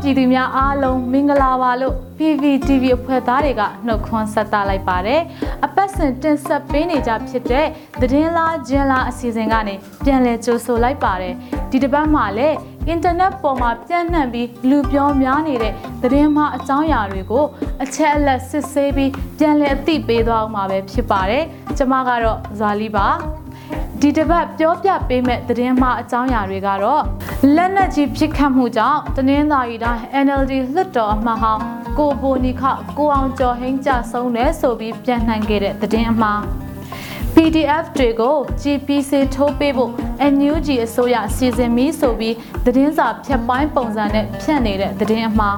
ပြည်သူများအားလုံးမင်္ဂလာပါလို့ PVTV အဖွဲ့သားတွေကနှုတ်ခွန်းဆက်သလိုက်ပါတယ်။အပတ်စဉ်တင်ဆက်ပေးနေကြဖြစ်တဲ့သတင်းလားဂျင်လားအစီအစဉ်ကနေပြန်လည်ကြိုဆိုလိုက်ပါတယ်။ဒီတစ်ပတ်မှာလည်းအင်တာနက်ပေါ်မှာပြန့်နှံ့ပြီးလူပြောများနေတဲ့သတင်းမှားအကြောင်းအရာတွေကိုအချက်အလက်စစ်ဆေးပြီးပြန်လည်အသိပေးသွားအောင်မှာပဲဖြစ်ပါတယ်။ကျွန်မကတော့ဇာလီပါ။ ဒီတစ်ပတ်ပြောပြပေးမဲ့သတင်းမှားအကြောင်းအရာတွေကတော့လက်နက်ကြီးပစ်ခတ်မှုကြောင့်တနင်္သာရီတိုင်း NLD လွှတ်တော်အမတ်ဟောင်းကိုဘိုနီခကိုအောင်ကျော်ဟင်းကြဆုံးတယ်ဆိုပြီးပြန်နှံခဲ့တဲ့သတင်းအမှား PDF တွေကို GPC ထိုးပေးဖို့ NUG အစိုးရစီစဉ်ပြီးဆိုပြီးသတင်းစာဖြတ်ပိုင်းပုံစံနဲ့ဖြန့်နေတဲ့သတင်းအမှား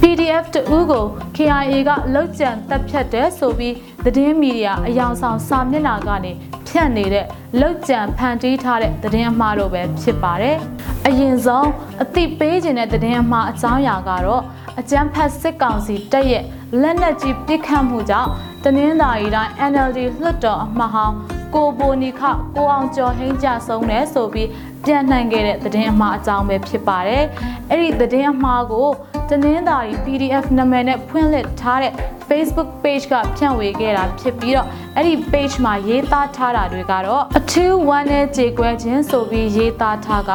PDF တူကို KIA ကလောက်ကျန်တက်ဖြတ်တယ်ဆိုပြီးသတင်းမီဒီယာအယောင်ဆောင်စာမျက်နှာကနေ ဖြန့်နေတဲ့လောက်ကျန်ဖန်တီးထားတဲ့သတင်းအမှားတို့ပဲဖြစ်ပါတယ်။အရင်ဆုံးအသိပေးခြင်းတဲ့သတင်းအမှားအကြောင်းအရာကတော့အကြမ်းဖက်စစ်ကောင်စီတက်ရဲ့လက်နက်ကြီးပစ်ခတ်မှုကြောင့်တနင်္သာရီတိုင်း NLD လွှတ်တော်အမတ်ဟောင်းကိုဘိုနီခကိုအောင်ကျော်ဟင်းကြဆုံးတယ်ဆိုပြီးပြန်နှံခဲ့တဲ့သတင်းအမှားအကြောင်းပဲဖြစ်ပါတယ်။အဲ့ဒီသတင်းအမှားကို တနင်္သာရီ PDF နာမည်နဲ့ဖွင့်လှစ်ထားတဲ့ Facebook page ကဖြန့်ဝေခဲ့တာဖြစ်ပြီးတော့အဲ့ဒီ page မှာရေးသားထားတာတွေကတော့အထူးဝမ်းနဲ့ကြေကွဲခြင်းဆိုပြီးရေးသားထားက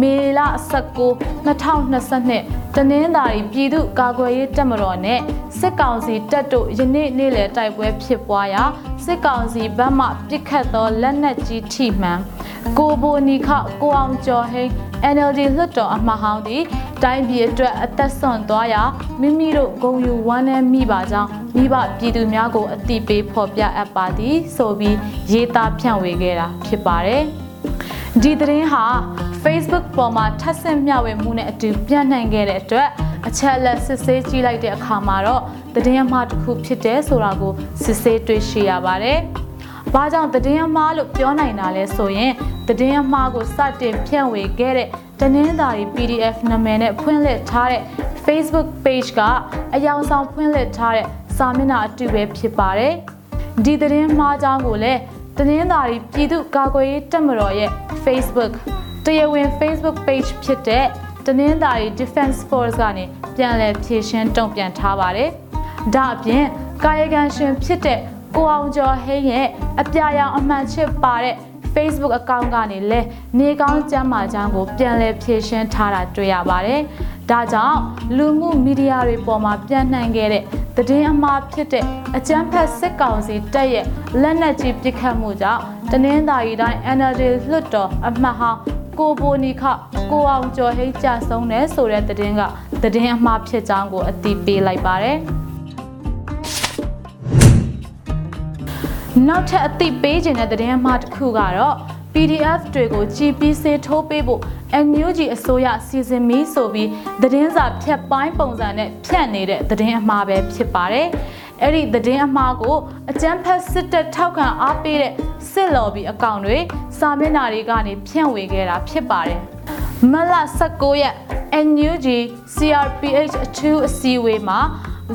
မေလ19 2022တနင်္သာရီပြည်သူ့ကာကွယ်ရေးတပ်မတော်နဲ့ စစ်ကောင်စီတပ်တို့ယနေ့နေ့လယ်တိုက်ပွဲဖြစ်ပွားရာစစ်ကောင်စီဘက်မှပစ်ခတ်သောလက်နက်ကြီးထိမှန်ကိုဘိုနီခကိုအောင်ကျော်ဟိန်း NLD လွှတ်တော်အမတ်ဟောင်းသည်တိုင်းပြည်အတွက်အသက်ဆွန့်သွားရာမိမိတို့ဂုံယူဝမ်းနည်းမိပါကြောင်းမိဘပြည်သူများကိုအတိပေးဖော်ပြအပ်ပါသည်ဆိုပြီးရေးသားဖြန့်ဝေခဲ့တာဖြစ်ပါတယ်။ဒီသတင်းဟာ Facebook ပေါ်မှာထပ်ဆင့်မျှဝေမှုနဲ့အတူပြန့်နှံ့ခဲ့တဲ့အတွက် အချက်အလက်စစ်ဆေးကြည့်လိုက်တဲ့အခါမှာတော့သတင်းအမှားတစ်ခုဖြစ်တယ်ဆိုတာကိုစစ်ဆေးတွေ့ရှိရပါတယ်။ဘာကြောင့်သတင်းအမှားလို့ပြောနိုင်တာလဲဆိုရင်သတင်းအမှားကိုစတင်ဖြန့်ဝေခဲ့တဲ့တနင်္သာရီ PDF နာမည်နဲ့ဖွင့်လှစ်ထားတဲ့ Facebook page ကအယောင်ဆောင်ဖွင့်လှစ်ထားတဲ့စာမျက်နှာအတူပဲဖြစ်ပါတယ်။ဒီသတင်းမှားကြောင်းကိုလည်းတနင်္သာရီပြည်သူ့ကာကွယ်ရေးတပ်မတော်ရဲ့ Facebook တရားဝင် Facebook page ဖြစ်တဲ့ တနင်္သာရီ Defense Force ကနေပြန်လည်ဖြည့်ရှင်းတုံ့ပြန်ထားပါတယ်။ဒါအပြင်ကာယကံရှင်ဖြစ်တဲ့ကိုအောင်ကျော်ဟိန်းရဲ့အပြာရောင်အမှန်ချစ်ပါတဲ့ Facebook အကောင့်ကနေလည်းနေကောင်းကျမ်းမာချမ်းကိုပြန်လည်ဖြည့်ရှင်းထားတာတွေ့ရပါတယ်။ဒါကြောင့်လူမှုမီဒီယာတွေပေါ်မှာပြန့်နှံ့ခဲ့တဲ့သတင်းအမှားဖြစ်တဲ့အကြမ်းဖက်စစ်ကောင်စီတပ်ရဲ့လက်နက်ကြီးပစ်ခတ်မှုကြောင့်တနင်္သာရီတိုင်း NLD လွှတ်တော်အမှတ်ဟောင်းကိုဘိုနီခ ကိုအောင်ကျော်ဟိတ်ကြဆုံးတယ်ဆိုတဲ့သတင်းကသတင်းအမှားဖြစ်ကြောင်းကိုအသိပေးလိုက်ပါတယ်။နောက်ထပ်အသိပေးခြင်းတဲ့သတင်းအမှားတစ်ခုကတော့ PDF တွေကို GPC ထိုးပေးဖို့ NUG အစိုးရစီစဉ်ပြီးဆိုပြီးသတင်းစာဖြတ်ပိုင်းပုံစံနဲ့ဖြန့်နေတဲ့သတင်းအမှားပဲဖြစ်ပါတယ်။အဲ့ဒီသတင်းအမှားကိုအကြမ်းဖက်စစ်တပ်ထောက်ခံအားပေးတဲ့စစ်လော်ဘီအကောင့်တွေစာမျက်နှာတွေကနေဖြန့်ဝေခဲ့တာဖြစ်ပါတယ်။ မလ19ရက် NUG CRPH အထူးအစည်းအဝေးမှာ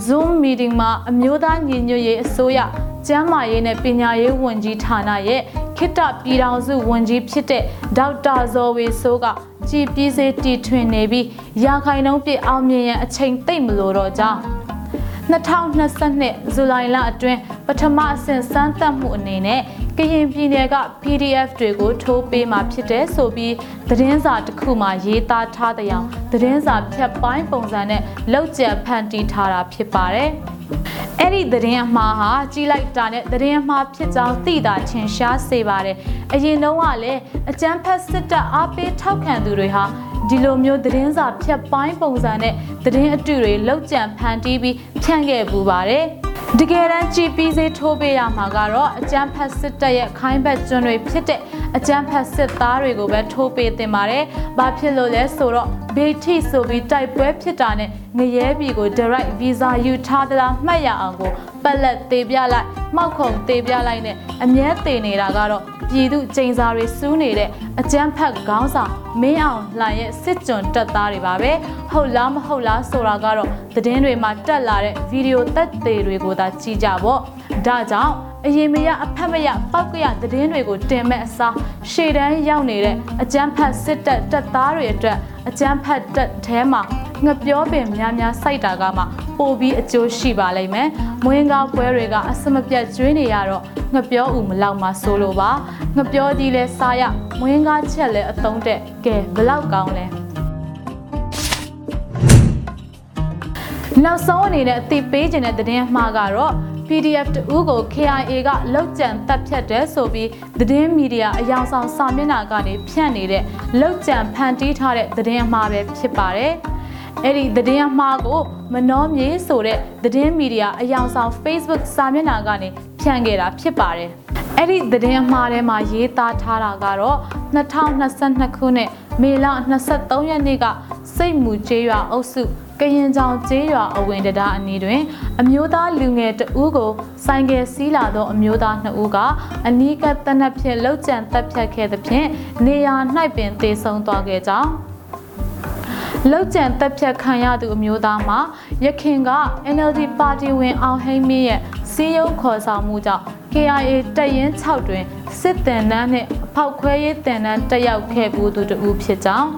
Zoom meeting မှာအမျိုးသားညီညွတ်ရေးအစိုးရကျန်းမာရေးနဲ့ပညာရေးဝန်ကြီးဌာနရဲ့ခိတ္တပြည်ထောင်စုဝန်ကြီးဖြစ်တဲ့ဒေါက်တာဇော်ဝေဆိုးကကြည်ပြည်စေတီထွင်နေပြီးရာခိုင်နှုန်းပြအောင်မြင်ရန်အချိန်သိမ့်မလို့တော့ကြောင်း2022ဇူလိုင်လအတွင်းပထမအဆင့်စမ်းသပ်မှုအနေနဲ့ ကရင်ပြည်နယ်က PDF တွေကိုထိုးပေးมาဖြစ်တဲ့ဆိုပြီးသတင်းစာတစ်ခုမှာရေးသားထားတဲ့အောင်သတင်းစာဖြတ်ပိုင်းပုံစံနဲ့လောက်ကျန်ဖန်တီးထားတာဖြစ်ပါတယ်။အဲ့ဒီသတင်းအမှားဟာကြီးလိုက်တာနဲ့သတင်းအမှားဖြစ်ကြောင်းသိတာထင်ရှားစေပါတယ်။အရင်တုန်းကလည်းအကြမ်းဖက်စစ်တပ်အားပေးထောက်ခံသူတွေဟာဒီလိုမျိုးသတင်းစာဖြတ်ပိုင်းပုံစံနဲ့သတင်းအတူတွေလောက်ကျန်ဖန်တီးပြီးဖြန့်ခဲ့ပူပါတယ်။ တကယ်တမ်းကြည်ပြီးစေးထိုးပေးရမှာကတော့အကြမ်းဖက်စစ်တပ်ရဲ့ခိုင်းဘက်ကျွန်းတွေဖြစ်တဲ့အကြမ်းဖက်စစ်သားတွေကိုပဲထိုးပေးတင်ပါတယ်။ဘာဖြစ်လို့လဲဆိုတော့ဘေထိဆိုပြီးတိုက်ပွဲဖြစ်တာနဲ့ငရဲပြည်ကို direct visa ယူထားသလားမှတ်ရအောင်ကိုပက်လက်သေးပြလိုက်မှောက်ခုံသေးပြလိုက်နဲ့အမြဲသေးနေတာကတော့ ပြည်သူကျိန်စာတွေစူးနေတဲ့အကြမ်းဖက်ခေါင်းဆောင်မင်းအောင်လှိုင်ရဲ့စစ်ကြွန်တပ်သားတွေပါပဲဟုတ်လားမဟုတ်လားဆိုတာကတော့သတင်းတွေမှာတက်လာတဲ့ဗီဒီယိုသက်သေတွေကိုသာကြည့်ကြပေါ့ဒါကြောင့်အရင်မရအဖက်မရပောက်ကရသတင်းတွေကိုတင်မဲ့အစားရှေ့တန်းရောက်နေတဲ့အကြမ်းဖက်စစ်တပ်တပ်သားတွေအတွက်အကြမ်းဖက်တပ်ထဲမှာငပြောပင်များများစိုက်တာကမှ ပိုပြီးအကျိုးရှိပါလိမ့်မယ်မွေးကားပွဲတွေကအစမပြတ်ကျွေးနေရတော့ငပြောဦးမလောက်မှဆိုလိုပါငပြောဒီလဲစားရမွေးကားချက်လဲအသုံးတဲ့ကဲဘလောက်ကောင်းလဲနောက်ဆုံးအနေနဲ့အသိပေးခြင်းတဲ့သတင်းအမှားကတော့ PDF တူကို KIA ကလောက်ကျန်တပ်ဖြတ်တယ်ဆိုပြီးသတင်းမီဒီယာအယောင်ဆောင်စာမျက်နှာကနေဖြန့်နေတဲ့လောက်ကျန်ဖန်တီးထားတဲ့သတင်းအမှားပဲဖြစ်ပါတယ်။ အဲ့ဒီသတင်းအမှားကိုမနှောမြေဆိုတဲ့သတင်းမီဒီယာအယောင်ဆောင် Facebook စာမျက်နှာကနေဖြန့်ခဲ့တာဖြစ်ပါတယ်။အဲ့ဒီသတင်းအမှားထဲမှာရေးသားထားတာကတော့2022ခုနှစ်မေလ23ရက်နေ့ကစိတ်မူကျေးရွာအုပ်စုကရင်ချောင်ကျေးရွာအဝင်တံတားအနီးတွင် အမျိုးသားလူငယ်တဦးကိုဆိုင်ကယ်စီးလာသောအမျိုးသားနှစ်ဦးကအနီးကပ်တနက်ဖြင့်လှုပ်ကြံတက်ဖြတ်ခဲ့သဖြင့်နေရာ၌ပင်သေဆုံးသွားခဲ့ကြောင်း လောက်ကျန်တက်ဖြတ်ခံရသူအမျိုးသားမှာရခင်က NLD ပါတီဝင်အောင်ဟိမ့်မင်းရဲ့စီးရုံးခေါ်ဆောင်မှုကြောင့် KIA တပ်ရင်း6တွင်စစ်တပ်နှန်းနှင့်အဖောက်ခွဲရေးတပ်နှန်းတက်ရောက်ခဲ့ဘူးသူတဦးဖြစ်ကြောင်း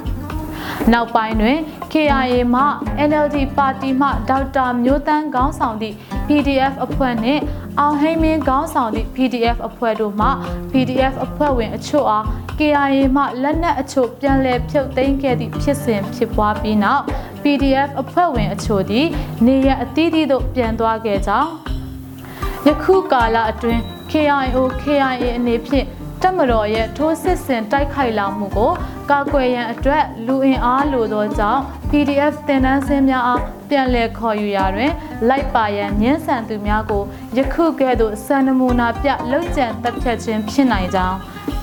နောက်ပိုင်းတွင် KIA မှ NLD ပါတီမှဒေါက်တာမျိုးတန်းခေါင်းဆောင်သည့် PDF အဖွဲ့နှင့် အောင်ဟိမ့်မင်းခေါင်းဆောင်သည့် PDF အဖွဲ့တို့မှ PDF အဖွဲ့ဝင်အချို့အား KIA မှလက်နက်အချို့ပြန်လည်ဖြုတ်သိမ်းခဲ့သည့်ဖြစ်စဉ်ဖြစ်ပွားပြီးနောက် PDF အဖွဲ့ဝင်အချို့သည် နေရအသီးသီးသို့ပြန်သွားခဲ့ကြောင်းယခုကာလအတွင်း KIO KIA အနေဖြင့် တက်မတော်ရဲ့ထိုးစစ်ဆင်တိုက်ခိုက်လာမှုကိုကာကွယ်ရန်အတွက်လူအင်အားလိုသောကြောင့် PDF တင်နန်းစင်းများအားပြန်လည်ခေါ်ယူရာတွင် လိုက်ပါရန်ညှင်းဆန်သူများကိုယခုကဲ့သို့စံနမူနာပြလှုပ်ကြံတပ်ဖြတ်ခြင်းဖြစ်နိုင်ကြောင်း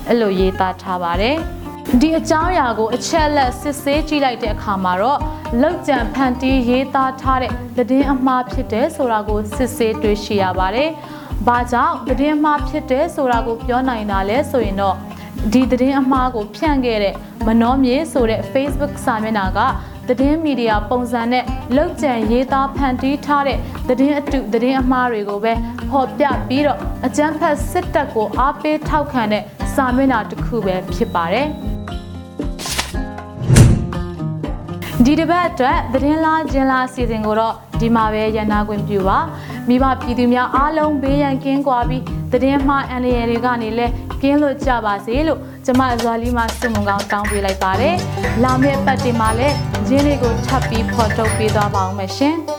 အဲ့လိုရေးသားထားပါတယ်။ဒီအကြောင်းအရာကိုအချက်အလက်စစ်ဆေးကြည့်လိုက်တဲ့အခါမှာတော့လောက်ကြံဖန်တီးရေးသားထားတဲ့သတင်းအမှားဖြစ်တယ်ဆိုတာကိုစစ်ဆေးတွေ့ရှိရပါတယ်။ ဘာကြောင့်သတင်းအမှားဖြစ်တယ်ဆိုတာကိုပြောနိုင်တာလဲဆိုရင်တော့ဒီသတင်းအမှားကိုဖြန့်ခဲ့တဲ့မနှောမြေဆိုတဲ့ Facebook စာမျက်နှာကသတင်းမီဒီယာပုံစံနဲ့လောက်ကျန်ရေးသားဖန်တီးထားတဲ့သတင်းအတုသတင်းအမှားတွေကိုပဲဖော်ပြပြီးတော့အကြမ်းဖက်စစ်တပ်ကိုအားပေးထောက်ခံတဲ့စာမျက်နှာတစ်ခုပဲဖြစ်ပါတယ်။ ဒီတစ်ပတ်အတွက်သတင်းလားကျင်းလားအစီအစဉ်ကိုတော့ဒီမှာပဲရန်နာခွင့်ပြုပါမိဘပြည်သူများအားလုံးဘေးရန်ကင်းကွာပြီးသတင်းမှားအန္တရာယ်တွေကနေလဲကင်းလွတ်ကြပါစေလို့ကျမဇွာလီမှာစုံမကောင်းတောင်းပေးလိုက်ပါတယ်လာမယ့်ပတ်တင်မှာလည်းရင်းလေးကိုထပ်ပြီးဖော်ထုတ်ပေးသွားပါအောင်မရှင်